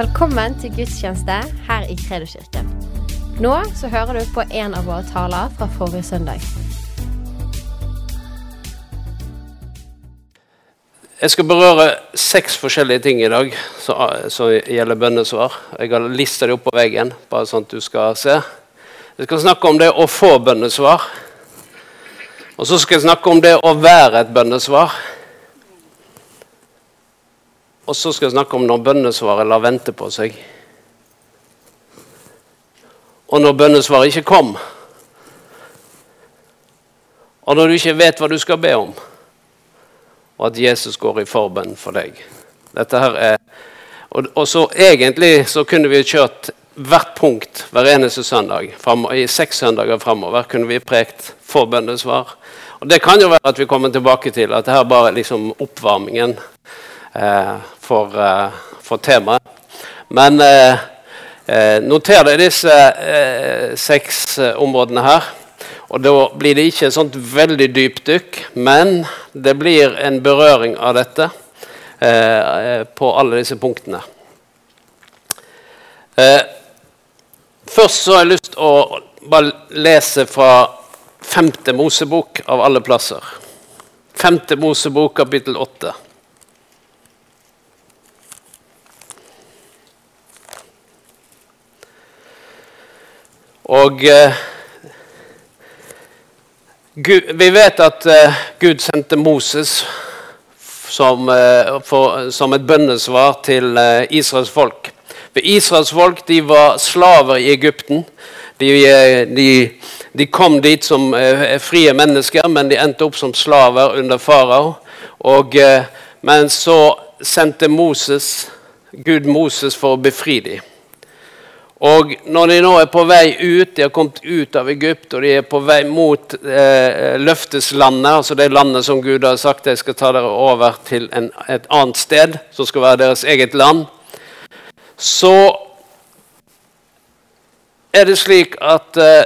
Velkommen til gudstjeneste her i Kredoskirken. Nå så hører du på en av våre taler fra forrige søndag. Jeg skal berøre seks forskjellige ting i dag som gjelder bønnesvar. Jeg har lista det opp på veggen, bare sånn at du skal se. Jeg skal snakke om det å få bønnesvar. Og så skal jeg snakke om det å være et bønnesvar. Og så skal jeg snakke om når bønnesvaret lar vente på seg. Og når bønnesvaret ikke kom. Og når du ikke vet hva du skal be om. Og at Jesus går i forbønn for deg. Dette her er, og, og så Egentlig så kunne vi kjørt hvert punkt hver eneste søndag. Frem, I seks søndager framover kunne vi prekt for bønnesvar. Og Det kan jo være at vi kommer tilbake til at det her bare er liksom oppvarmingen for, eh, for temaet. Men eh, noter deg disse seks områdene her. Og Da blir det ikke et sånt veldig dypt dykk, men det blir en berøring av dette eh, på alle disse punktene. Eh, først så har jeg lyst til å bare lese fra femte Mosebok av alle plasser. Femte Mosebok, kapittel åtte. Og eh, Gud, vi vet at eh, Gud sendte Moses som, eh, for, som et bønnesvar til eh, Israels folk. For Israels folk de var slaver i Egypten. De, eh, de, de kom dit som eh, frie mennesker, men de endte opp som slaver under farao. Men så sendte Moses, Gud Moses for å befri dem. Og når de nå er på vei ut, de har kommet ut av Egypt og de er på vei mot eh, løfteslandet, altså det landet som Gud har sagt de skal ta dere over til en, et annet sted, som skal være deres eget land, så er det slik at eh,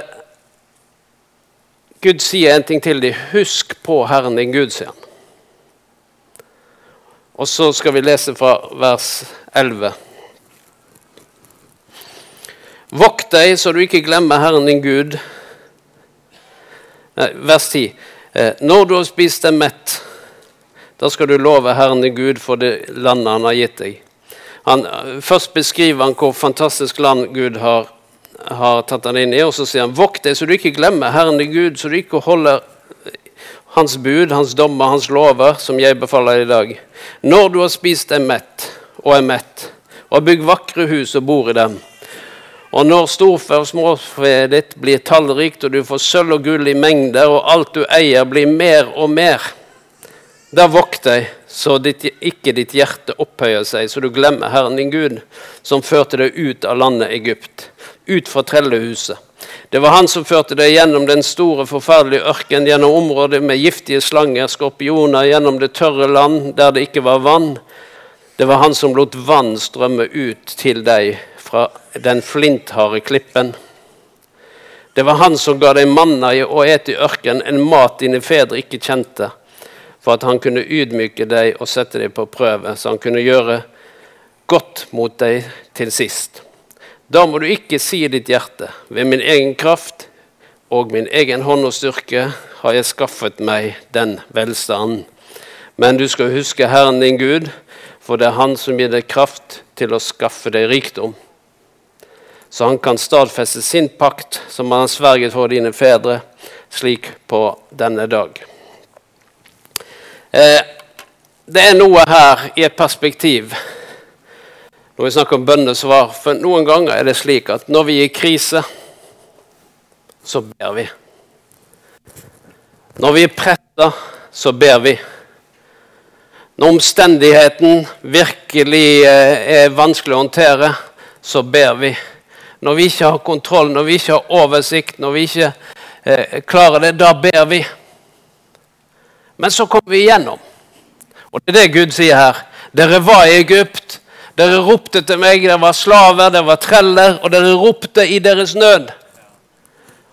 Gud sier en ting til dem. Husk på Herren din Gud, sier han. Og så skal vi lese fra vers 11. Vokt deg så du ikke glemmer Herren din Gud. Nei, vers 10. Eh, når du har spist deg mett, da skal du love Herren din Gud for det landet han har gitt deg. Han, eh, først beskriver han hvor fantastisk land Gud har, har tatt han inn i, og så sier han vokt deg så du ikke glemmer Herren din Gud, så du ikke holder hans bud, hans dommer, hans lover, som jeg befaler i dag. Når du har spist deg mett og er mett, og har bygd vakre hus og bor i dem, og når storfe og småfe ditt blir tallrikt, og du får sølv og gull i mengder, og alt du eier, blir mer og mer, da vokt deg, så ditt, ikke ditt hjerte opphøyer seg, så du glemmer Herren din Gud, som førte deg ut av landet Egypt, ut fra trellehuset. Det var han som førte deg gjennom den store, forferdelige ørken, gjennom området med giftige slanger, skorpioner, gjennom det tørre land der det ikke var vann. Det var han som lot vann strømme ut til deg fra den flintharde klippen. Det var han som ga deg manna å ete i ørkenen, en mat dine fedre ikke kjente, for at han kunne ydmyke deg og sette deg på prøve, så han kunne gjøre godt mot deg til sist. Da må du ikke si i ditt hjerte, ved min egen kraft og min egen hånd og styrke har jeg skaffet meg den velstanden. Men du skal huske Herren din Gud, for det er Han som gir deg kraft til å skaffe deg rikdom så han kan stadfeste sin pakt, som han har sverget for dine fedre, slik på denne dag. Eh, det er noe her i et perspektiv når vi snakker om bønnesvar. For noen ganger er det slik at når vi er i krise, så ber vi. Når vi er pressa, så ber vi. Når omstendigheten virkelig eh, er vanskelig å håndtere, så ber vi når vi ikke har kontroll, når vi ikke har oversikt, når vi ikke eh, klarer det, da ber vi. Men så kommer vi igjennom. Og det er det Gud sier her. Dere var i Egypt. Dere ropte til meg. Dere var slaver, dere var treller, og dere ropte i deres nød.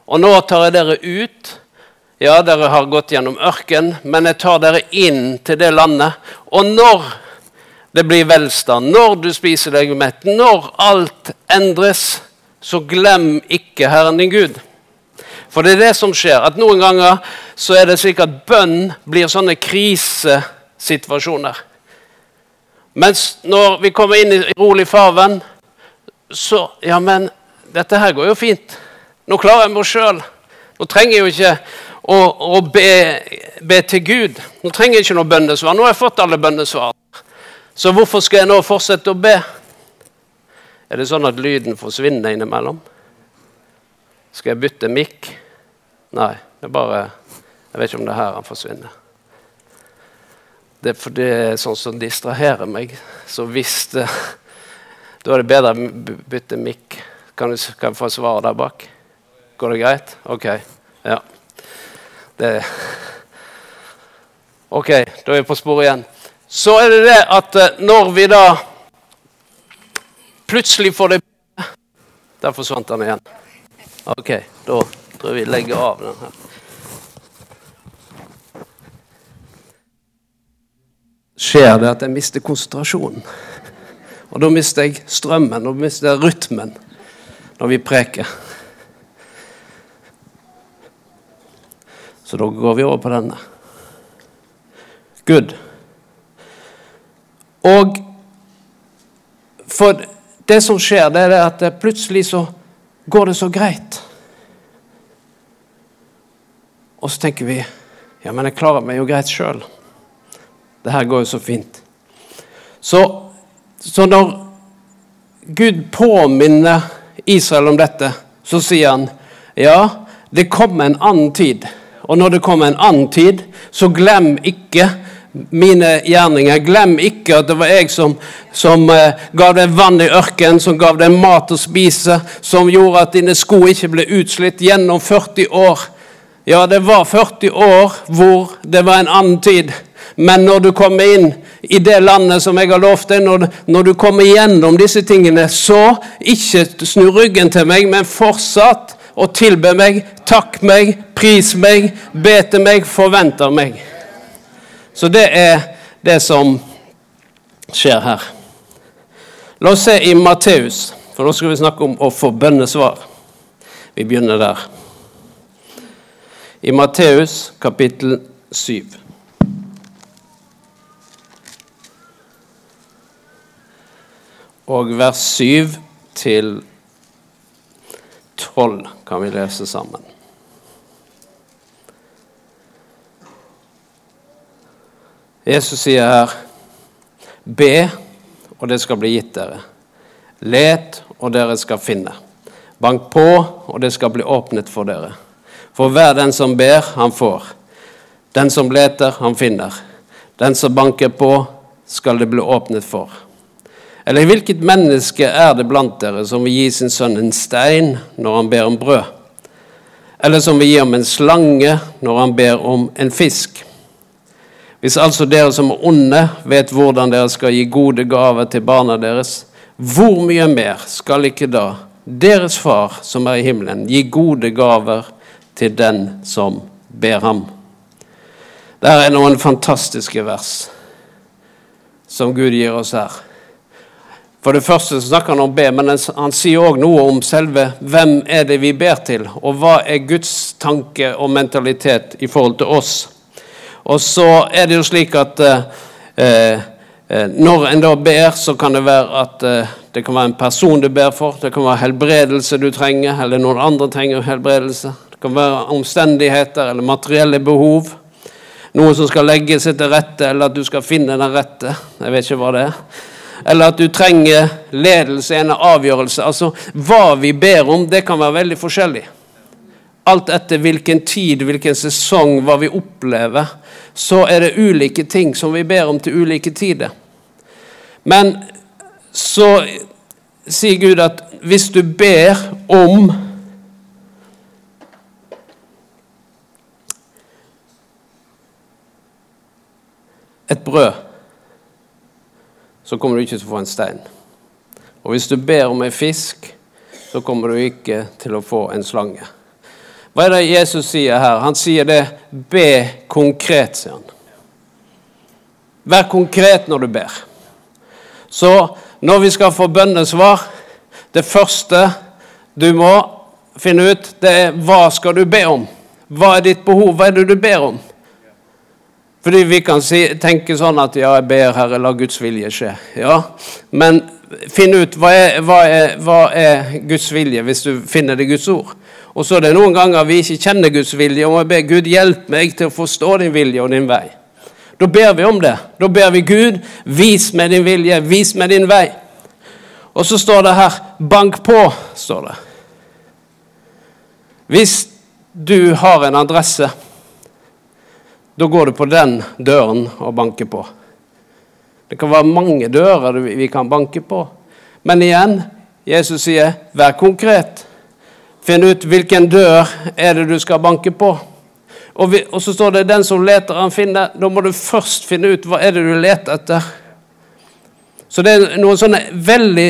Og nå tar jeg dere ut. Ja, dere har gått gjennom ørken, men jeg tar dere inn til det landet. Og når det blir velstand, når du spiser deg mett, når alt endres, så glem ikke Herren din Gud. For det er det som skjer. at Noen ganger så er det slik at bønn blir sånne krisesituasjoner. Mens når vi kommer inn i rolig farvann, så Ja, men dette her går jo fint. Nå klarer jeg meg sjøl. Nå trenger jeg jo ikke å, å be, be, til Gud. Nå trenger jeg ikke noe bønnesvar. Nå har jeg fått alle bønnesvar. Så hvorfor skal jeg nå fortsette å be? Er det sånn at lyden forsvinner innimellom? Skal jeg bytte mikk? Nei, det er bare Jeg vet ikke om det er her han forsvinner. Det er fordi det er sånn som distraherer meg. Så hvis det Da er det bedre å bytte mikk. Kan, kan jeg få svaret der bak? Går det greit? OK. Ja. Det OK, da er vi på sporet igjen. Så er det det at eh, når vi da plutselig får det Der forsvant den igjen. OK, da tror jeg vi legger av den her. Skjer det at jeg mister konsentrasjonen? Og da mister jeg strømmen, og mister jeg rytmen når vi preker. Så da går vi over på denne. Good. Og for det som skjer, det er at plutselig så går det så greit. Og så tenker vi ja, men jeg klarer meg jo greit sjøl. Det her går jo så fint. Så, så når Gud påminner Israel om dette, så sier han ja, det kommer en annen tid. Og når det kommer en annen tid, så glem ikke mine gjerninger. Glem ikke at det var jeg som, som uh, gav deg vann i ørkenen, som gav deg mat å spise, som gjorde at dine sko ikke ble utslitt gjennom 40 år. Ja, det var 40 år hvor det var en annen tid. Men når du kommer inn i det landet som jeg har lovt deg, når, når du kommer gjennom disse tingene, så ikke snu ryggen til meg, men fortsatt å tilbe meg, takk meg, pris meg, be til meg, forventer meg. Så det er det som skjer her. La oss se i Matteus, for nå skal vi snakke om å få bønnesvar. Vi begynner der. I Matteus kapittel 7. Og vers 7 til 12 kan vi lese sammen. Jesus sier her Be, og det skal bli gitt dere. Let, og dere skal finne. Bank på, og det skal bli åpnet for dere. For hver den som ber, han får. Den som leter, han finner. Den som banker på, skal det bli åpnet for. Eller hvilket menneske er det blant dere som vil gi sin sønn en stein når han ber om brød? Eller som vil gi ham en slange når han ber om en fisk? Hvis altså dere som er onde, vet hvordan dere skal gi gode gaver til barna deres, hvor mye mer skal ikke da deres far som er i himmelen, gi gode gaver til den som ber ham? Der er noen fantastiske vers som Gud gir oss her. For det første snakker han om be, men han sier òg noe om selve hvem er det vi ber til, og hva er Guds tanke og mentalitet i forhold til oss. Og så er det jo slik at eh, eh, når en da ber, så kan det være at eh, det kan være en person du ber for, det kan være helbredelse du trenger, eller noen andre trenger helbredelse. Det kan være omstendigheter eller materielle behov. Noen som skal legge seg til rette, eller at du skal finne den rette. Jeg vet ikke hva det er eller at du trenger ledelse en avgjørelse. Altså, Hva vi ber om, det kan være veldig forskjellig. Alt etter hvilken tid, hvilken sesong, hva vi opplever, så er det ulike ting som vi ber om til ulike tider. Men så sier Gud at hvis du ber om et brød så kommer du ikke til å få en stein. Og hvis du ber om en fisk, så kommer du ikke til å få en slange. Hva er det Jesus sier her? Han sier det be konkret, sier han. Vær konkret når du ber. Så når vi skal få bønnesvar Det første du må finne ut, det er hva skal du be om? Hva er ditt behov? Hva er det du ber om? Fordi vi kan si, tenke sånn at ja, jeg ber Herre, la Guds vilje skje. Ja, Men finn ut hva er, hva, er, hva er, Guds vilje, hvis du finner det i Guds ord. Og så er det noen ganger vi ikke kjenner Guds vilje, og jeg ber Gud hjelp meg til å forstå din vilje og din vei. Da ber vi om det. Da ber vi Gud, vis meg din vilje, vis meg din vei. Og så står det her 'bank på'. står det. Hvis du har en adresse, da går du på den døren og banker på. Det kan være mange dører vi kan banke på. Men igjen, Jesus sier 'vær konkret'. Finn ut hvilken dør er det du skal banke på. Og, vi, og så står det 'den som leter, han finner'. Da må du først finne ut hva er det du leter etter. Så det er noen sånne veldig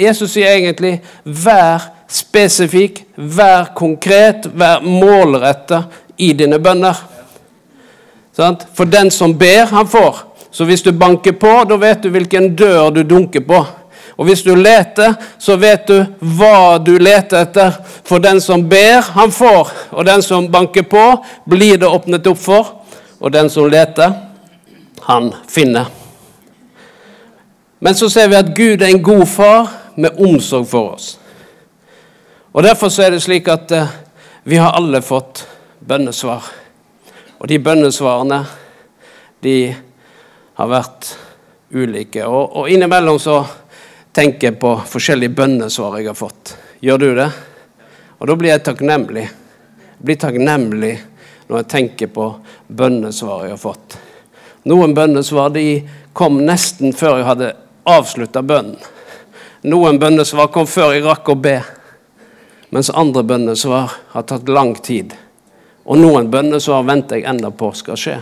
Jesus sier egentlig 'vær spesifikk, vær konkret, vær målrettet i dine bønner'. For den som ber, han får. Så hvis du banker på, da vet du hvilken dør du dunker på. Og hvis du leter, så vet du hva du leter etter. For den som ber, han får. Og den som banker på, blir det åpnet opp for. Og den som leter, han finner. Men så ser vi at Gud er en god far med omsorg for oss. Og Derfor så er det slik at eh, vi har alle fått bønnesvar. Og de bønnesvarene, de har vært ulike. Og, og innimellom så tenker på forskjellige bønnesvar jeg har fått. Gjør du det? Og da blir jeg takknemlig. Jeg blir takknemlig når jeg tenker på bønnesvar jeg har fått. Noen bønnesvar de kom nesten før jeg hadde avslutta bønnen. Noen bønnesvar kom før jeg rakk å be, mens andre bønnesvar har tatt lang tid. Og noen bønnesvar venter jeg enda på skal skje.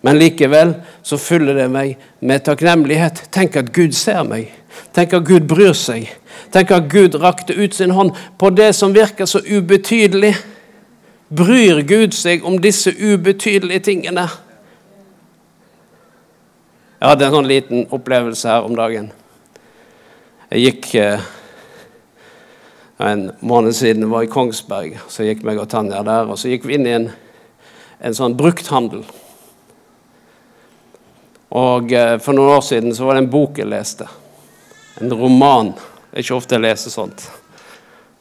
Men likevel så fyller det meg med takknemlighet. Tenk at Gud ser meg. Tenk at Gud bryr seg. Tenk at Gud rakte ut sin hånd på det som virker så ubetydelig. Bryr Gud seg om disse ubetydelige tingene? Jeg hadde en sånn liten opplevelse her om dagen. Jeg gikk eh, en måned siden var i Kongsberg. Så gikk meg og Tanja der, og så gikk vi inn i en, en sånn brukthandel. Og eh, For noen år siden så var det en bok jeg leste. En roman. Det er ikke ofte jeg leser sånt.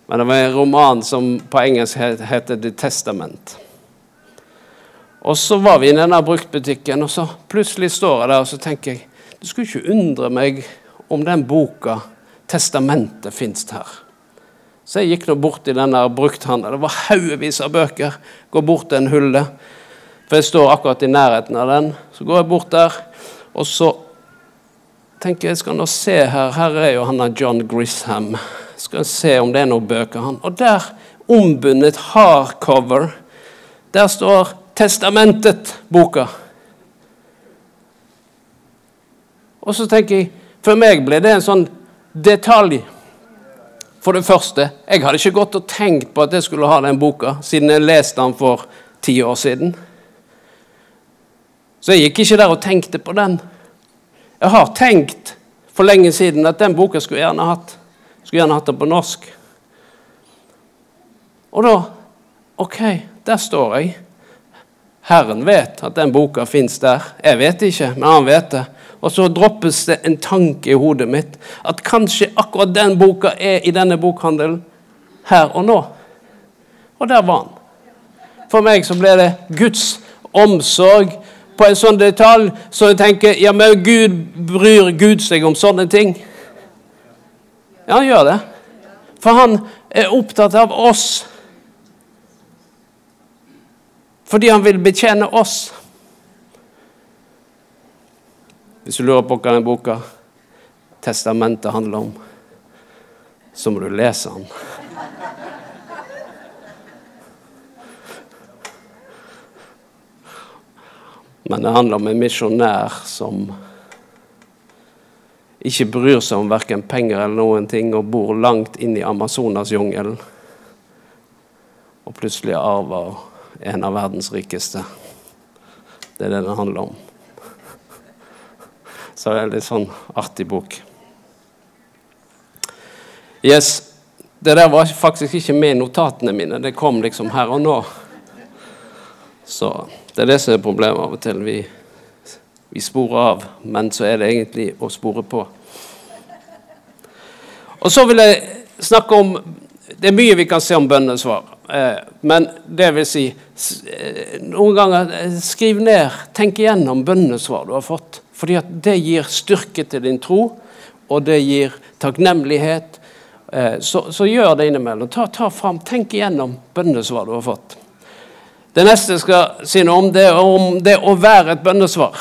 Men det var en roman som på engelsk heter The Testament. Og så var vi i denne bruktbutikken, og så plutselig står jeg der og så tenker jeg, Du skulle ikke undre meg om den boka, Testamentet, fins her. Så jeg gikk nå bort i denne brukthandelen. Det var haugevis av bøker. Går bort til en hylle. For jeg står akkurat i nærheten av den. Så går jeg bort der, og så tenker jeg skal nå se her. Her er jo han John Grisham. Skal se om det er noen bøker. han. Og der, ombundet hardcover, der står Testamentet-boka. Og så tenker jeg For meg ble det en sånn detalj. For det første, jeg hadde ikke gått og tenkt på at jeg skulle ha den boka, siden jeg leste den for ti år siden. Så jeg gikk ikke der og tenkte på den. Jeg har tenkt for lenge siden at den boka skulle gjerne hatt. Skulle gjerne hatt den på norsk. Og da OK, der står jeg. Herren vet at den boka fins der. Jeg vet ikke, men han vet det. Og så droppes det en tanke i hodet mitt at kanskje akkurat den boka er i denne bokhandelen her og nå. Og der var han. For meg så ble det Guds omsorg på en sånn detalj så jeg tenker ja, men Gud bryr Gud seg om sånne ting. Ja, han gjør det. For han er opptatt av oss. Fordi han vil betjene oss. Hvis du lurer på hva den boka Testamentet handler om, så må du lese den. Men det handler om en misjonær som ikke bryr seg om verken penger eller noen ting, og bor langt inn i Amazonasjungelen. Og plutselig arver en av verdens rikeste. Det er det det handler om. Så det er en litt sånn artig bok. Yes, Det der var faktisk ikke med i notatene mine. Det kom liksom her og nå. Så det er det som er problemet av og til. Vi, vi sporer av, men så er det egentlig å spore på. Og så vil jeg snakke om Det er mye vi kan se om bønnesvar. Eh, men det vil si eh, Noen ganger eh, skriv ned, tenk igjennom bønnesvar du har fått. Fordi at det gir styrke til din tro, og det gir takknemlighet. Så, så gjør det innimellom. Ta, ta fram, tenk igjennom bønnesvar du har fått. Det neste jeg skal si noe om, det er om det å være et bønnesvar.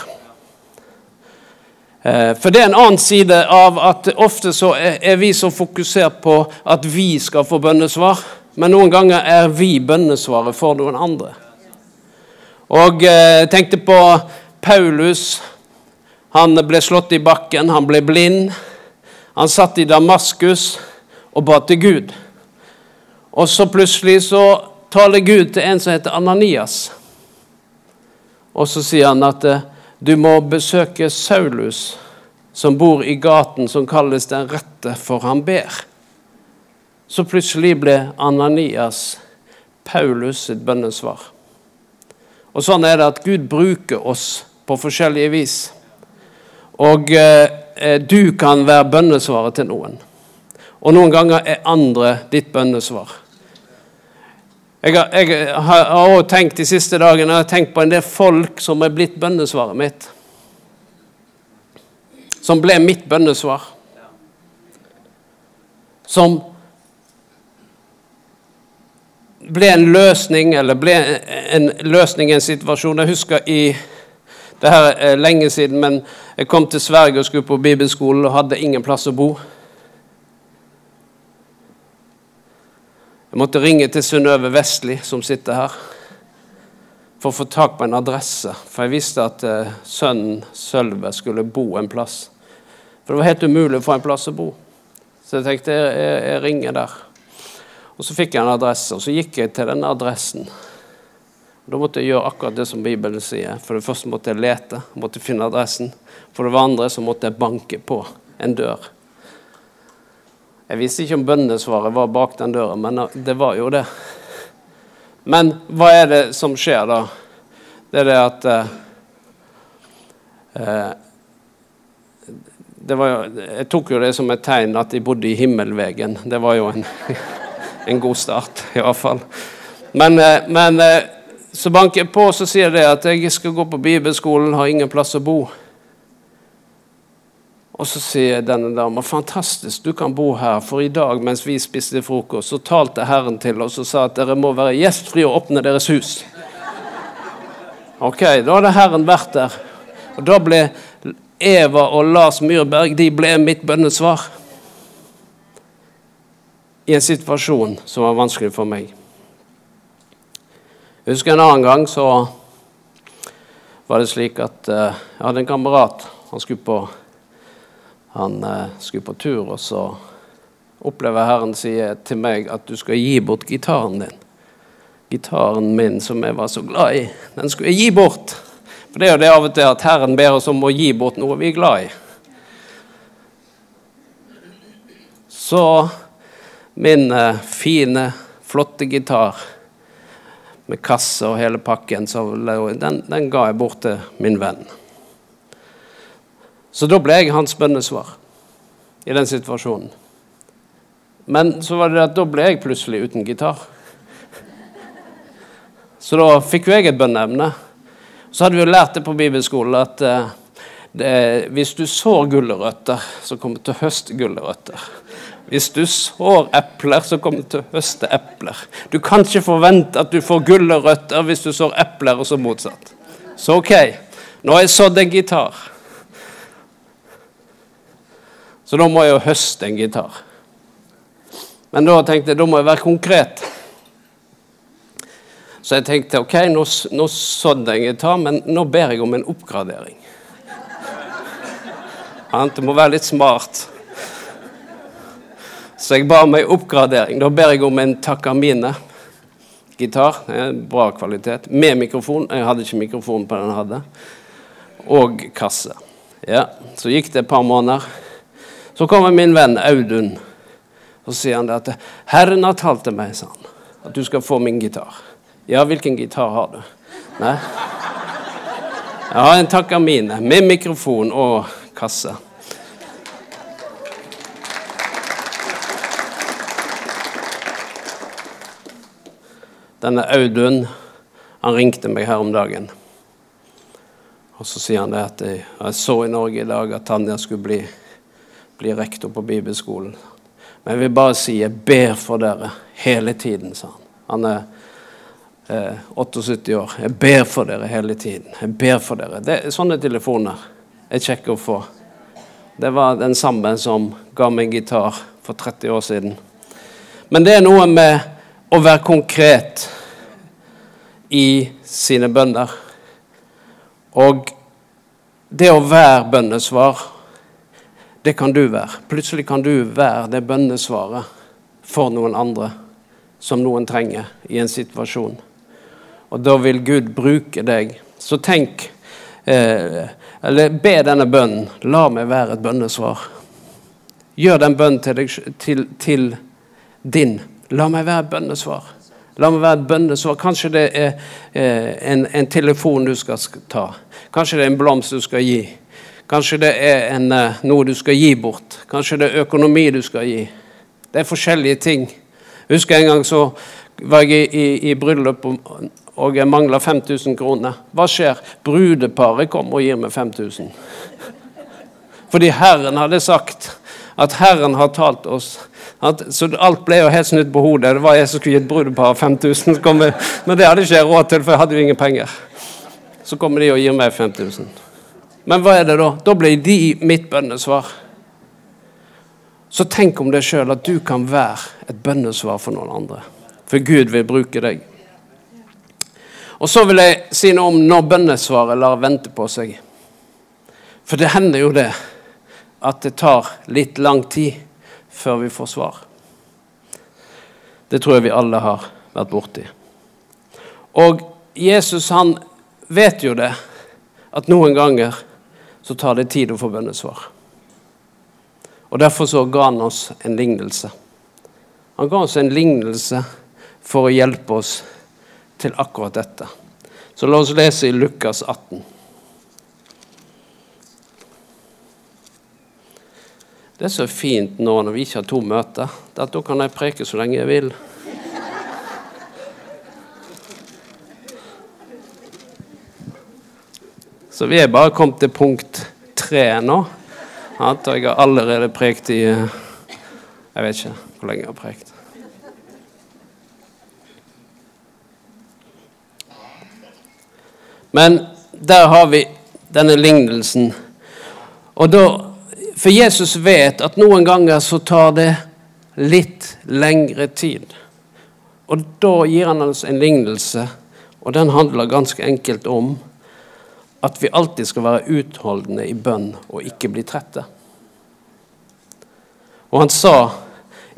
For det er en annen side av at ofte så er vi så fokusert på at vi skal få bønnesvar. Men noen ganger er vi bønnesvaret for noen andre. Og jeg eh, tenkte på Paulus. Han ble slått i bakken, han ble blind. Han satt i Damaskus og ba til Gud. Og så plutselig så taler Gud til en som heter Ananias. Og så sier han at eh, du må besøke Saulus, som bor i gaten som kalles Den rette, for han ber. Så plutselig ble Ananias Paulus sitt bønnesvar. Og sånn er det at Gud bruker oss på forskjellige vis. Og eh, du kan være bønnesvaret til noen. Og noen ganger er andre ditt bønnesvar. Jeg har, jeg har også tenkt de siste dagene jeg har tenkt på en del folk som er blitt bønnesvaret mitt. Som ble mitt bønnesvar. Som ble en løsning, eller ble en løsning i en situasjon. Jeg husker i det her er lenge siden, men jeg kom til Sverige og skulle på bibelskolen og hadde ingen plass å bo. Jeg måtte ringe til Synnøve Vestli, som sitter her, for å få tak på en adresse. For jeg visste at uh, sønnen Sølve skulle bo en plass. For det var helt umulig å få en plass å bo. Så jeg tenkte jeg, jeg, jeg ringer der. Og Så fikk jeg en adresse, og så gikk jeg til denne adressen. Da måtte jeg gjøre akkurat det som Bibelen sier. For det første måtte jeg lete, måtte finne adressen. For det andre så måtte jeg banke på en dør. Jeg visste ikke om bønnesvaret var bak den døra, men det var jo det. Men hva er det som skjer da? Det er det at eh, eh det jo, Jeg tok jo det som et tegn at de bodde i himmelvegen. Det var jo en en god start, iallfall. Men, eh, men eh, så banker jeg på så sier det at jeg skal gå på bibelskolen, har ingen plass å bo. Og så sier denne dama fantastisk, du kan bo her, for i dag mens vi spiste frokost, så talte Herren til oss og sa at dere må være gjestfrie og åpne deres hus. Ok, da hadde Herren vært der. Og da ble Eva og Lars Myrberg de ble mitt bønnesvar i en situasjon som var vanskelig for meg. Jeg husker en annen gang så var det slik at uh, jeg hadde en kamerat. Han skulle på, han, uh, skulle på tur, og så opplever Herren sier til meg at du skal gi bort gitaren din. Gitaren min som jeg var så glad i, den skulle jeg gi bort. For det er jo det av og til at Herren ber oss om å gi bort noe vi er glad i. Så min eh, fine, flotte gitar med kasse og hele pakken, den, den ga jeg bort til min venn. Så da ble jeg hans bønnesvar i den situasjonen. Men så var det at da ble jeg plutselig uten gitar. Så da fikk jo jeg et bønneemne. Så hadde vi jo lært det på bibelskolen at eh, det, hvis du sår gulrøtter, så kommer du til å høste gulrøtter. Hvis du sår epler, så kommer du til å høste epler. Du kan ikke forvente at du får gulrøtter hvis du sår epler, og så motsatt. Så OK, nå har jeg sådd en gitar. Så da må jeg jo høste en gitar. Men da tenkte jeg da må jeg være konkret. Så jeg tenkte OK, nå, nå sådde jeg en gitar, men nå ber jeg om en oppgradering. Det må være litt smart. Så jeg ba om ei oppgradering. Da ber jeg om en Takamine-gitar. Bra kvalitet. Med mikrofon. Jeg hadde ikke mikrofon på den jeg hadde. Og kasse. Ja, Så gikk det et par måneder. Så kommer min venn Audun, og sier han at 'Herren har talt til meg', sa han, 'at du skal få min gitar'. Ja, hvilken gitar har du? Nei? Jeg har en Takamine med mikrofon og kasse. Denne Audun han ringte meg her om dagen. Og Så sier han det at jeg, jeg så i Norge i dag at Tanja skulle bli, bli rektor på bibelskolen. Men jeg vil bare si jeg ber for dere hele tiden, sa han. Han er eh, 78 år. Jeg ber for dere hele tiden. Jeg ber for dere. Det Sånne telefoner er kjekke å få. Det var den samme som ga meg gitar for 30 år siden. Men det er noe med å være konkret i sine bønner. Og det å være bønnesvar, det kan du være. Plutselig kan du være det bønnesvaret for noen andre som noen trenger i en situasjon. Og da vil Gud bruke deg. Så tenk eh, Eller be denne bønnen. La meg være et bønnesvar. Gjør den bønnen til, deg, til, til din. La meg være et bønnesvar. La meg være et bønnesvar. Kanskje det er eh, en, en, telefon du skal ta. Kanskje det er en blomst du skal gi. Kanskje det er en, eh, noe du skal gi bort. Kanskje det er økonomi du skal gi. Det er forskjellige ting. Jeg husker en gang så var jeg i, i, i bryllup og, jeg mangla 5000 kroner. Hva skjer? Brudeparet kommer og gir meg 5000. Fordi Herren hadde sagt at Herren har talt oss. At, så alt ble jo helt snudd på hodet. Det var jeg som skulle gitt brudeparet 5000. Men det hadde ikke jeg råd til, for jeg hadde jo ingen penger. Så kommer de og gir meg 5000. Men hva er det da? Da blir de mitt bønnesvar. Så tenk om deg sjøl at du kan være et bønnesvar for noen andre. For Gud vil bruke deg. Og så vil jeg si noe om når bønnesvaret lar vente på seg. For det hender jo det at det tar litt lang tid før vi får svar. Det tror jeg vi alle har vært borti. Og Jesus han vet jo det, at noen ganger så tar det tid å få bønnesvar. Og Derfor så ga han oss en lignelse. Han ga oss en lignelse for å hjelpe oss til akkurat dette. Så la oss lese i Lukas 18. Det er så fint nå når vi ikke har to møter, at da kan jeg preke så lenge jeg vil. Så vi er bare kommet til punkt tre nå. At jeg har allerede prekt i Jeg vet ikke hvor lenge jeg har prekt. Men der har vi denne lignelsen. Og da, For Jesus vet at noen ganger så tar det litt lengre tid. Og da gir han oss en lignelse, og den handler ganske enkelt om at vi alltid skal være utholdende i bønn og ikke bli trette. Og han sa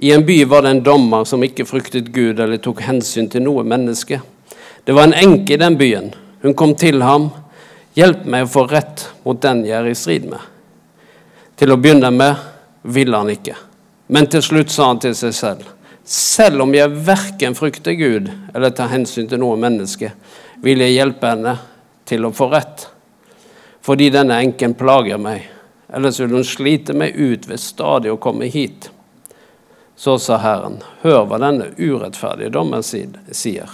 i en by var det en dommer som ikke fryktet Gud eller tok hensyn til noe menneske. Det var en enke i den byen. Hun kom til ham. Hjelp meg å få rett mot den jeg er i strid med. Til å begynne med ville han ikke. Men til slutt sa han til seg selv. Selv om jeg verken frykter Gud eller tar hensyn til noe menneske, vil jeg hjelpe henne til å få rett. Fordi denne enken plager meg, ellers vil hun slite meg ut ved stadig å komme hit. Så sa Herren, hør hva denne urettferdige dommen sier.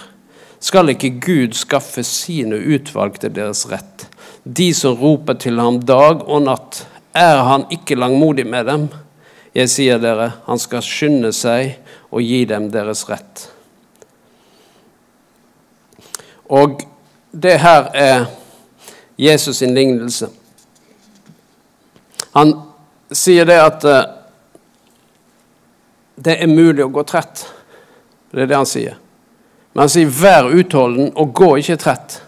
Skal ikke Gud skaffe sine utvalgte deres rett, de som roper til ham dag og natt? Er han ikke langmodig med dem? Jeg sier dere, han skal skynde seg og gi dem deres rett. Og det her er Jesus sin lignelse. Han sier det at uh, det er mulig å gå trett. Det er det han sier. Men han sier 'vær utholden og gå ikke trett'.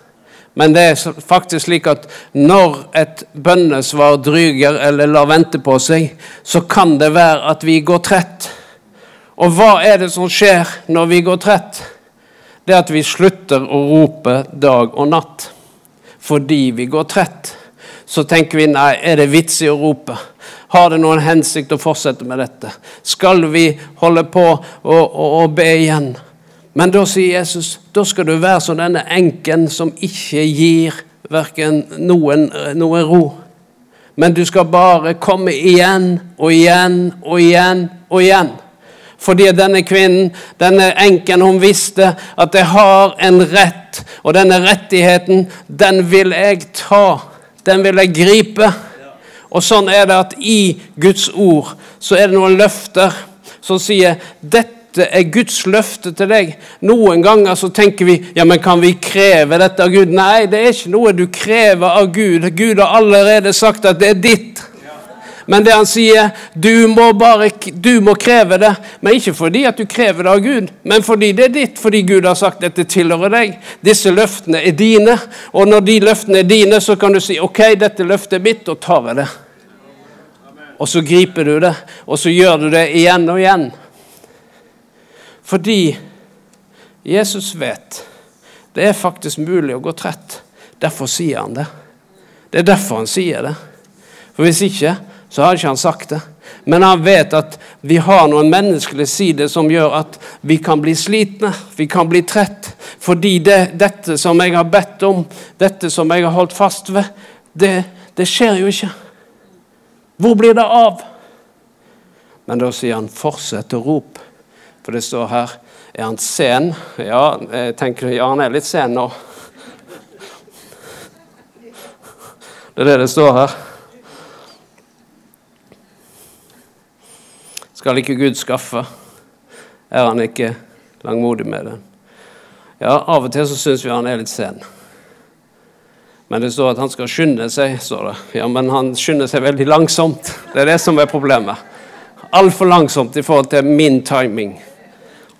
Men det er faktisk slik at når et bønnesvar dryger eller lar vente på seg, så kan det være at vi går trett. Og hva er det som skjer når vi går trett? det er at vi slutter å rope dag og natt fordi vi går trett. så tenker vi nei, er det vits i å rope? Har det noen hensikt å fortsette med dette? Skal vi holde på å be igjen? Men da sier Jesus da skal du være som denne enken som ikke gir verken noen, noen ro. Men du skal bare komme igjen og igjen og igjen og igjen. Fordi denne kvinnen, denne enken, hun visste at jeg har en rett. Og denne rettigheten, den vil jeg ta. Den vil jeg gripe. Og sånn er det at i Guds ord så er det noen løfter som sier dette er Guds løfte til deg. Noen ganger så tenker vi ja, men kan vi kreve dette av Gud? Nei, det er ikke noe du krever av Gud. Gud har allerede sagt at det er ditt. Men det han sier, du må bare du må kreve det. Men ikke fordi at du krever det av Gud, men fordi det er ditt. Fordi Gud har sagt dette tilhører deg. Disse løftene er dine. Og når de løftene er dine, så kan du si OK, dette løftet er mitt, og tar jeg det. Og så griper du det, og så gjør du det igjen og igjen. Fordi Jesus vet det er faktisk mulig å gå trett. Derfor sier han det. Det er derfor han sier det. For hvis ikke, så har ikke han sagt det. Men han vet at vi har noen menneskelige sider som gjør at vi kan bli slitne, vi kan bli trett. Fordi det, dette som jeg har bedt om, dette som jeg har holdt fast ved, det, det skjer jo ikke. Hvor blir det av? Men da sier han 'fortsett å rope'. For det står her Er han sen? Ja, jeg tenker, ja, han er litt sen nå. Det er det det står her. Skal ikke Gud skaffe? Er han ikke langmodig med det? Ja, av og til så syns vi han er litt sen. Men det står at han skal skynde seg. står det. Ja, Men han skynder seg veldig langsomt. Det er det som er problemet. Altfor langsomt i forhold til min timing,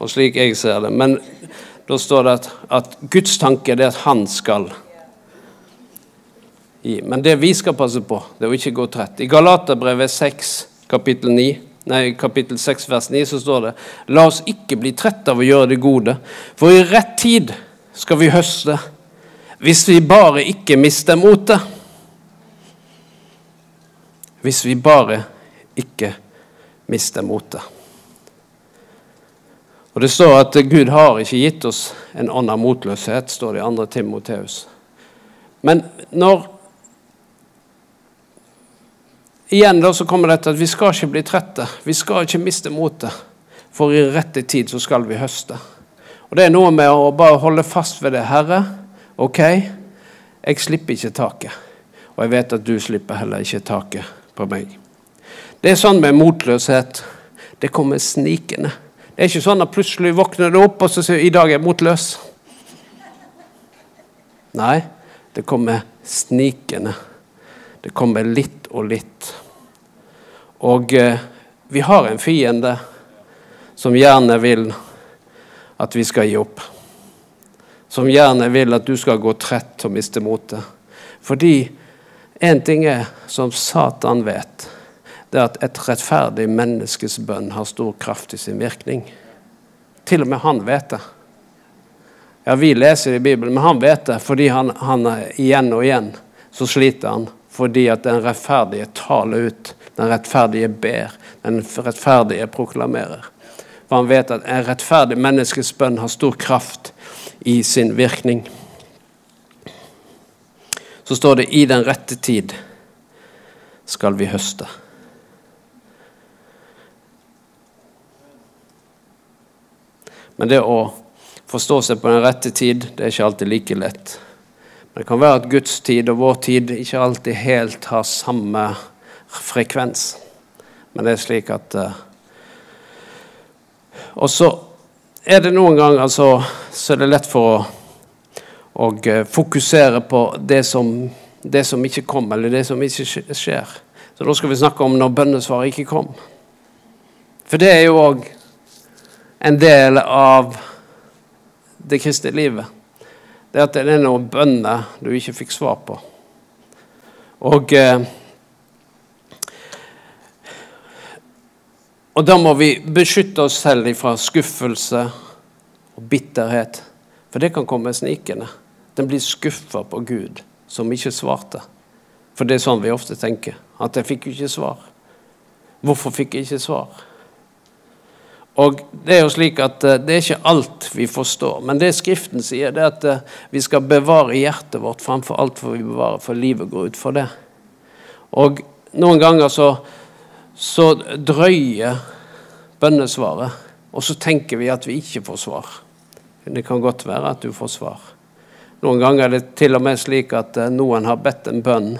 og slik jeg ser det. Men da står det at, at Guds tanke er at han skal gi. Men det vi skal passe på, det er å ikke gå trett. I Galaterbrevet 6, kapittel 9, nei, kapittel 6, vers 9, så står det La oss ikke bli trette av å gjøre det gode, for i rett tid skal vi høste, hvis vi bare ikke mister motet. Hvis vi bare ikke mister motet. Og Det står at Gud har ikke gitt oss en av motløshet, står det i 2. Timoteus. Men når Igjen da så kommer dette at vi skal ikke bli trette. Vi skal ikke miste motet. For i rette tid så skal vi høste. Og Det er noe med å bare holde fast ved det. Herre, OK, jeg slipper ikke taket. Og jeg vet at du slipper heller ikke taket på meg. Det er sånn med motløshet. Det kommer snikende. Det er ikke sånn at plutselig våkner du opp og så sier i dag er jeg motløs. Nei, det kommer snikende. Det kommer litt og litt. Og eh, vi har en fiende som gjerne vil at vi skal gi opp. Som gjerne vil at du skal gå trett og miste motet. Fordi én ting er, som Satan vet, det er at et rettferdig menneskes bønn har stor kraft i sin virkning. Til og med han vet det. Ja, Vi leser i Bibelen, men han vet det fordi han, han igjen og igjen så sliter han fordi at den rettferdige taler ut, den rettferdige ber, den rettferdige proklamerer. For han vet at en rettferdig menneskes bønn har stor kraft i sin virkning. Så står det 'i den rette tid skal vi høste'. Men det å forstå seg på den rette tid, det er ikke alltid like lett. Det kan være at Guds tid og vår tid ikke alltid helt har samme frekvens. Men det er slik at uh, Og så er det noen ganger så, så er det lett for å, å uh, fokusere på det som, det som, ikke kom, eller det som ikke skjer. Så da skal vi snakke om når bønnesvaret ikke kom. For det er jo òg en del av det kristne livet det er at det er noen bønner du ikke fikk svar på. Og, eh, og da må vi beskytte oss selv fra skuffelse og bitterhet. For det kan komme snikende. Den blir skuffa på Gud, som ikke svarte. For det er sånn vi ofte tenker. At jeg fikk jo ikke svar. Hvorfor fikk jeg ikke svar? Og Det er jo slik at eh, det er ikke alt vi forstår. Men det Skriften sier, det er at eh, vi skal bevare hjertet vårt framfor alt for vi bevarer, for livet går ut for det. Og noen ganger så, så drøyer bønnesvaret, og så tenker vi at vi ikke får svar. Det kan godt være at du får svar. Noen ganger er det til og med slik at eh, noen har bedt en bønn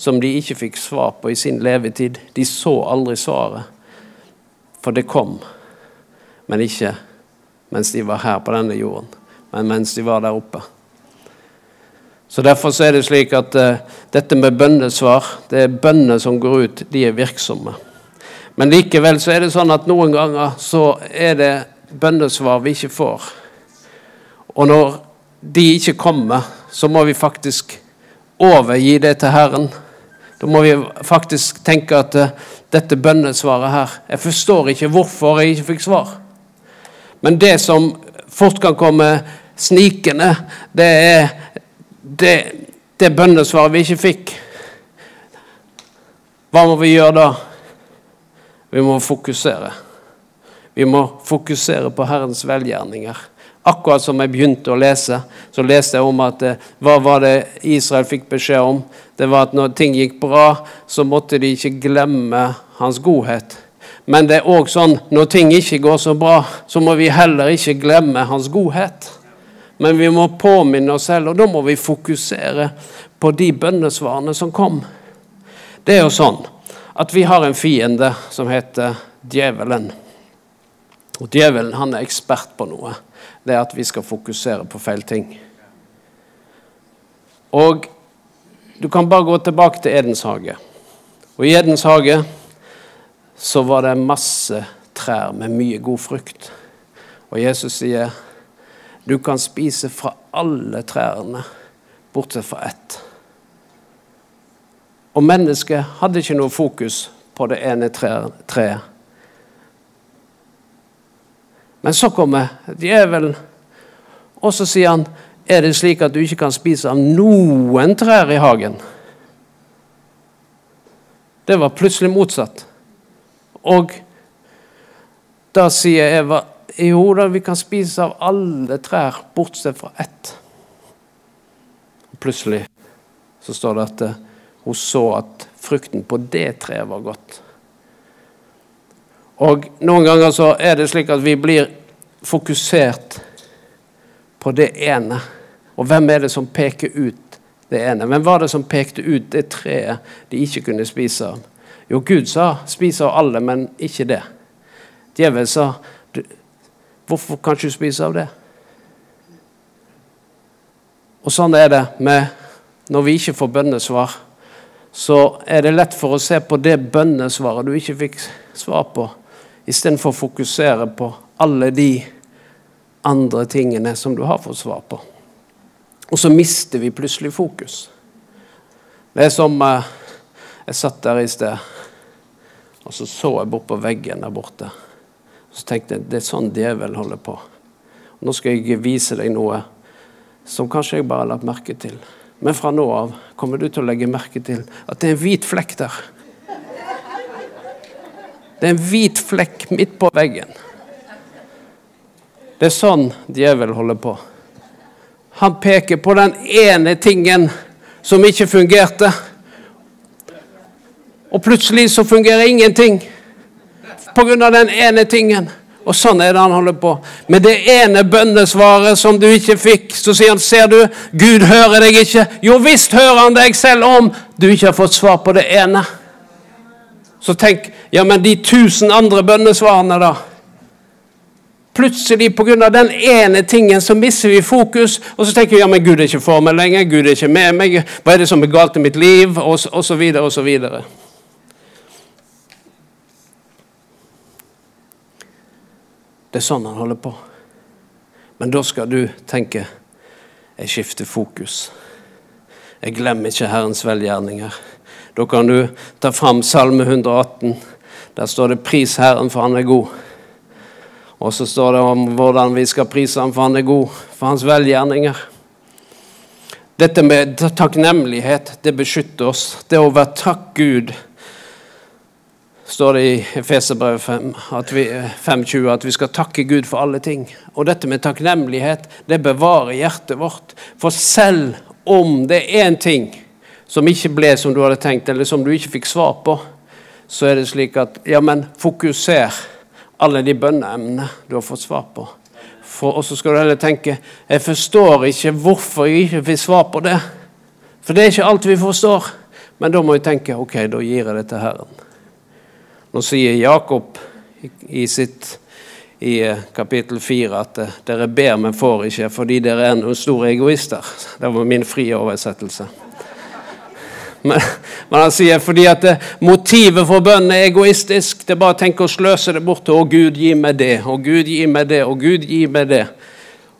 som de ikke fikk svar på i sin levetid. De så aldri svaret, for det kom men ikke mens de var her på denne jorden, men mens de var der oppe. Så Derfor så er det slik at uh, dette med bønnesvar, det er bønner som går ut, de er virksomme. Men likevel så er det sånn at noen ganger så er det bønnesvar vi ikke får. Og når de ikke kommer, så må vi faktisk overgi det til Herren. Da må vi faktisk tenke at uh, dette bønnesvaret her Jeg forstår ikke hvorfor jeg ikke fikk svar. Men det som fort kan komme snikende, det er det, det bønnesvaret vi ikke fikk. Hva må vi gjøre da? Vi må fokusere. Vi må fokusere på Herrens velgjerninger. Akkurat som jeg begynte å lese, så leste jeg om at eh, hva var det Israel fikk beskjed om? Det var at når ting gikk bra, så måtte de ikke glemme hans godhet. Men det er òg sånn når ting ikke går så bra, så må vi heller ikke glemme hans godhet. Men vi må påminne oss selv, og da må vi fokusere på de bønnesvarene som kom. Det er jo sånn at vi har en fiende som heter djevelen. Og Djevelen han er ekspert på noe. Det er at vi skal fokusere på feil ting. Og du kan bare gå tilbake til Edens hage. Og i Edens hage så var det masse trær med mye god frukt. Og Jesus sier, 'Du kan spise fra alle trærne, bortsett fra ett'. Og mennesket hadde ikke noe fokus på det ene treet. Men så kommer djevelen, og så sier han, 'Er det slik at du ikke kan spise av noen trær i hagen?' Det var plutselig motsatt. Og da sier Eva jo da, vi kan spise av alle trær bortsett fra ett. Plutselig så står det at hun så at frukten på det treet var godt. Og noen ganger så er det slik at vi blir fokusert på det ene. Og hvem er det som peker ut det ene? Hvem var det som pekte ut det treet de ikke kunne spise av? Jo, Gud sa 'spis av alle, men ikke det'. Djevelen sa 'hvorfor kan ikke du spise av det'? Og sånn er det med når vi ikke får bønnesvar. Så er det lett for å se på det bønnesvaret du ikke fikk svar på, istedenfor å fokusere på alle de andre tingene som du har fått svar på. Og så mister vi plutselig fokus. Det er som eh, Jeg satt der i sted og så så jeg bort på veggen der borte. Så tenkte jeg det er sånn djevelen holder på. Nå skal jeg vise deg noe som kanskje jeg bare har lagt merke til. Men fra nå av kommer du til å legge merke til at det er en hvit flekk der. Det er en hvit flekk midt på veggen. Det er sånn djevelen holder på. Han peker på den ene tingen som ikke fungerte. Og plutselig så fungerer ingenting pga. den ene tingen. Og sånn er det han holder på. Med det ene bønnesvaret som du ikke fikk, så sier han, ser du, Gud hører deg ikke. Jo visst hører han deg selv om du ikke har fått svar på det ene. Så tenk, ja, men de tusen andre bønnesvarene, da? Plutselig pga. den ene tingen så mister vi fokus, og så tenker vi ja, men Gud er ikke for meg lenger, Gud er ikke med meg, hva er det som er galt i mitt liv, og, og så videre og så videre. Det er sånn han holder på. Men da skal du tenke jeg skifter fokus. Jeg glemmer ikke Herrens velgjerninger. Da kan du ta fram Salme 118. Der står det 'Pris Herren, for han er god'. Og så står det om hvordan vi skal prise ham, for han er god, for hans velgjerninger. Dette med takknemlighet, det beskytter oss. Det å være takk Gud står det i Efeserbrevet 5, 5.20 at vi skal takke Gud for alle ting. Og dette med takknemlighet, det bevarer hjertet vårt. For selv om det er en ting som ikke ble som du hadde tenkt, eller som du ikke fikk svar på, så er det slik at ja, men fokuser alle de bønneemnene du har fått svar på. Og så skal du heller tenke jeg forstår ikke hvorfor jeg ikke fikk svar på det. For det er ikke alt vi forstår. Men da må vi tenke ok, da gir jeg det til Herren. Nå sier Jakob i sitt i eh, kapittel 4 at eh, dere ber, men får ikke fordi dere er noen store egoister. Det var min frie oversettelse. Men, men, han sier fordi at eh, motivet for bønnen er egoistisk. Det er bare å tenke å sløse det bort. Å, Gud, gi meg det. Og Gud, gi meg det. Og Gud, gi meg det.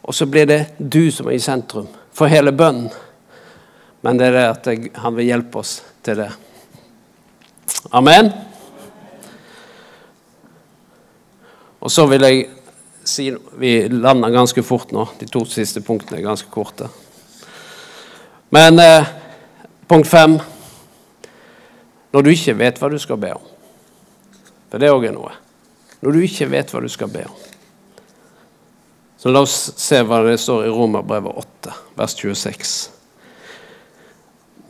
Og så blir det du som er i sentrum for hele bønnen. Men det er det at jeg, han vil hjelpe oss til det. Amen. Og så vil jeg si Vi lander ganske fort nå. De to siste punktene er ganske korte. Men eh, punkt fem Når du ikke vet hva du skal be om. For det òg er noe. Når du ikke vet hva du skal be om. Så la oss se hva det står i Romerbrevet 8, vers 26.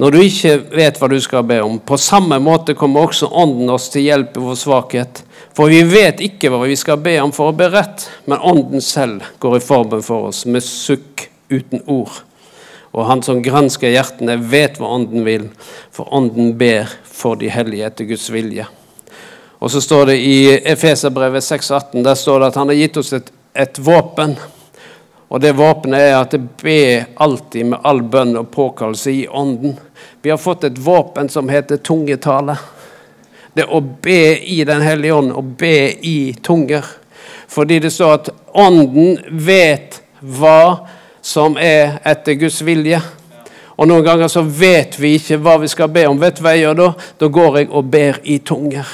Når du ikke vet hva du skal be om, på samme måte kommer også Ånden oss til hjelp i vår svakhet. For vi vet ikke hva vi skal be om for å be rett, men Ånden selv går i forbønn for oss med sukk uten ord. Og Han som gransker hjertene, vet hva Ånden vil, for Ånden ber for de hellige etter Guds vilje. Og så står det i Efeserbrevet 6,18 der står det at han har gitt oss et, et våpen. Og det våpenet er at det ber alltid med all bønn og påkallelse i Ånden. Vi har fått et våpen som heter tungetale det å be i Den hellige ånd, å be i tunger. Fordi det står at Ånden vet hva som er etter Guds vilje. Og Noen ganger så vet vi ikke hva vi skal be om. Vet du hva jeg gjør da? Da går jeg og ber i tunger.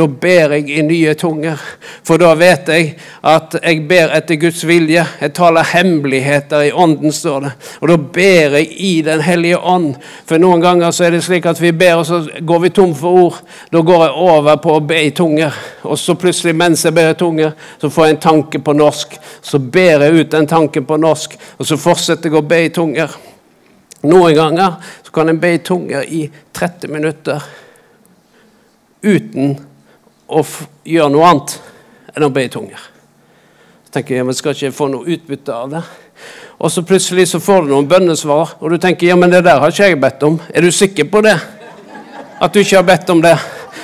Da ber jeg i nye tunger, for da vet jeg at jeg ber etter Guds vilje. Jeg taler hemmeligheter i ånden, står det. Og da ber jeg i Den hellige ånd. For noen ganger så er det slik at vi ber, og så går vi tom for ord. Da går jeg over på å be i tunger. Og så plutselig, mens jeg ber i tunger, så får jeg en tanke på norsk. Så ber jeg ut den tanken på norsk, og så fortsetter jeg å be i tunger. Noen ganger så kan en be i tunger i 30 minutter uten å gjøre noe annet enn å be i tunger. Så tenker jeg, men Skal ikke jeg få noe utbytte av det? Og så plutselig så får du noen bønnesvar, og du tenker ja, men det der har ikke jeg bedt om. Er du sikker på det? At du ikke har bedt om det?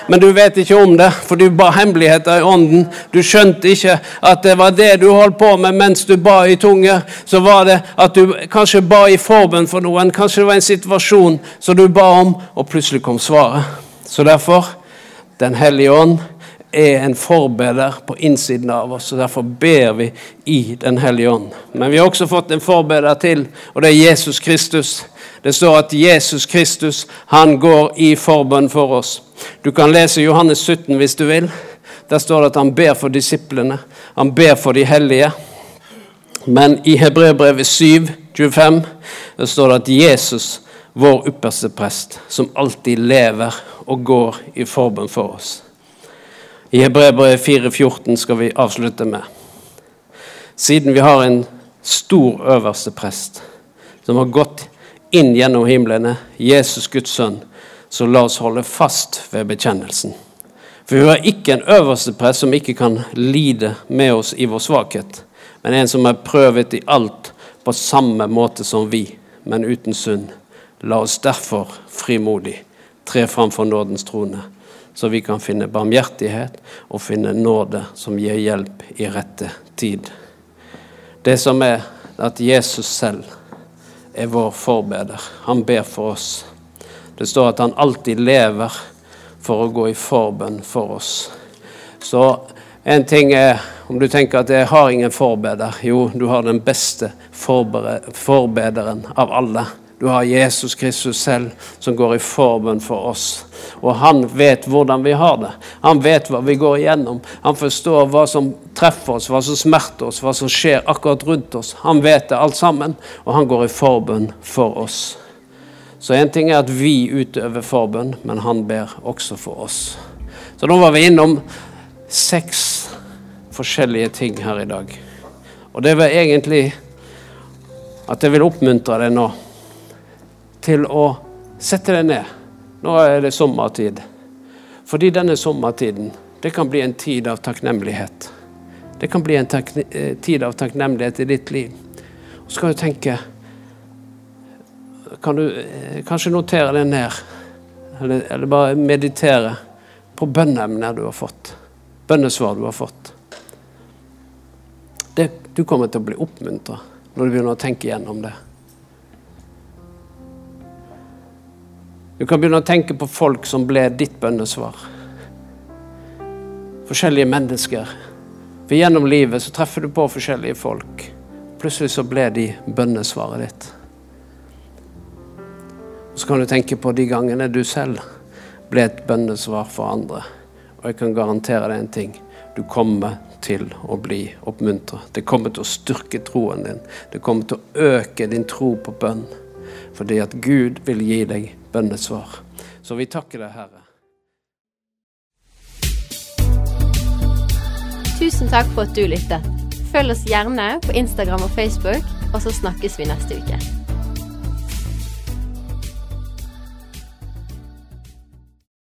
Men du vet ikke om det, for du ba hemmeligheter i ånden. Du skjønte ikke at det var det du holdt på med mens du ba i tunge. Så var det at du kanskje ba i forbønn for noen. Kanskje det var en situasjon som du ba om, og plutselig kom svaret. Så derfor Den hellige ånd er en forbeder på innsiden av oss, og derfor ber vi i Den hellige ånd. Men vi har også fått en forbeder til, og det er Jesus Kristus. Det står at Jesus Kristus han går i forbønn for oss. Du kan lese Johannes 17 hvis du vil. Der står det at han ber for disiplene. Han ber for de hellige. Men i Hebreerbrevet 7, 25, der står det at Jesus, vår ypperste prest, som alltid lever og går i forbønn for oss. I Hebrevet 4,14 skal vi avslutte med. Siden vi har en stor øverste prest som har gått inn gjennom himlene, Jesus Guds sønn, så la oss holde fast ved bekjennelsen. For vi har ikke en øverste prest som ikke kan lide med oss i vår svakhet, men en som er prøvet i alt på samme måte som vi, men uten synd. La oss derfor frimodig tre fram for nådens trone så vi kan finne barmhjertighet og finne nåde som gir hjelp i rette tid. Det som er at Jesus selv er vår forbeder. Han ber for oss. Det står at han alltid lever for å gå i forbønn for oss. Så en ting er om du tenker at 'jeg har ingen forbeder'. Jo, du har den beste forbederen av alle. Du har Jesus Kristus selv som går i forbønn for oss. Og han vet hvordan vi har det. Han vet hva vi går igjennom. Han forstår hva som treffer oss, hva som smerter oss, hva som skjer akkurat rundt oss. Han vet det alt sammen, og han går i forbønn for oss. Så én ting er at vi utøver forbønn, men han ber også for oss. Så nå var vi innom seks forskjellige ting her i dag. Og det var egentlig at jeg vil oppmuntre deg nå til å sette deg ned. Nå er det sommertid. Fordi denne sommertiden, det kan bli en tid av takknemlighet. Det kan bli en eh, tid av takknemlighet i ditt liv. Og så kan du tenke Kan du eh, kanskje notere det ned, eller, eller bare meditere på bønneemner du har fått. Bønnesvar du har fått. Det, du kommer til å bli oppmuntra når du begynner å tenke gjennom det. Du kan begynne å tenke på folk som ble ditt bønnesvar. Forskjellige mennesker. For gjennom livet så treffer du på forskjellige folk. Plutselig så ble de bønnesvaret ditt. Og så kan du tenke på de gangene du selv ble et bønnesvar for andre. Og jeg kan garantere deg en ting. Du kommer til å bli oppmuntra. Det kommer til å styrke troen din. Det kommer til å øke din tro på bønn. Fordi at Gud vil gi deg bønnesvar. Så vi takker deg, Herre. Tusen takk for at du lyttet. Følg oss gjerne på Instagram og Facebook, og så snakkes vi neste uke.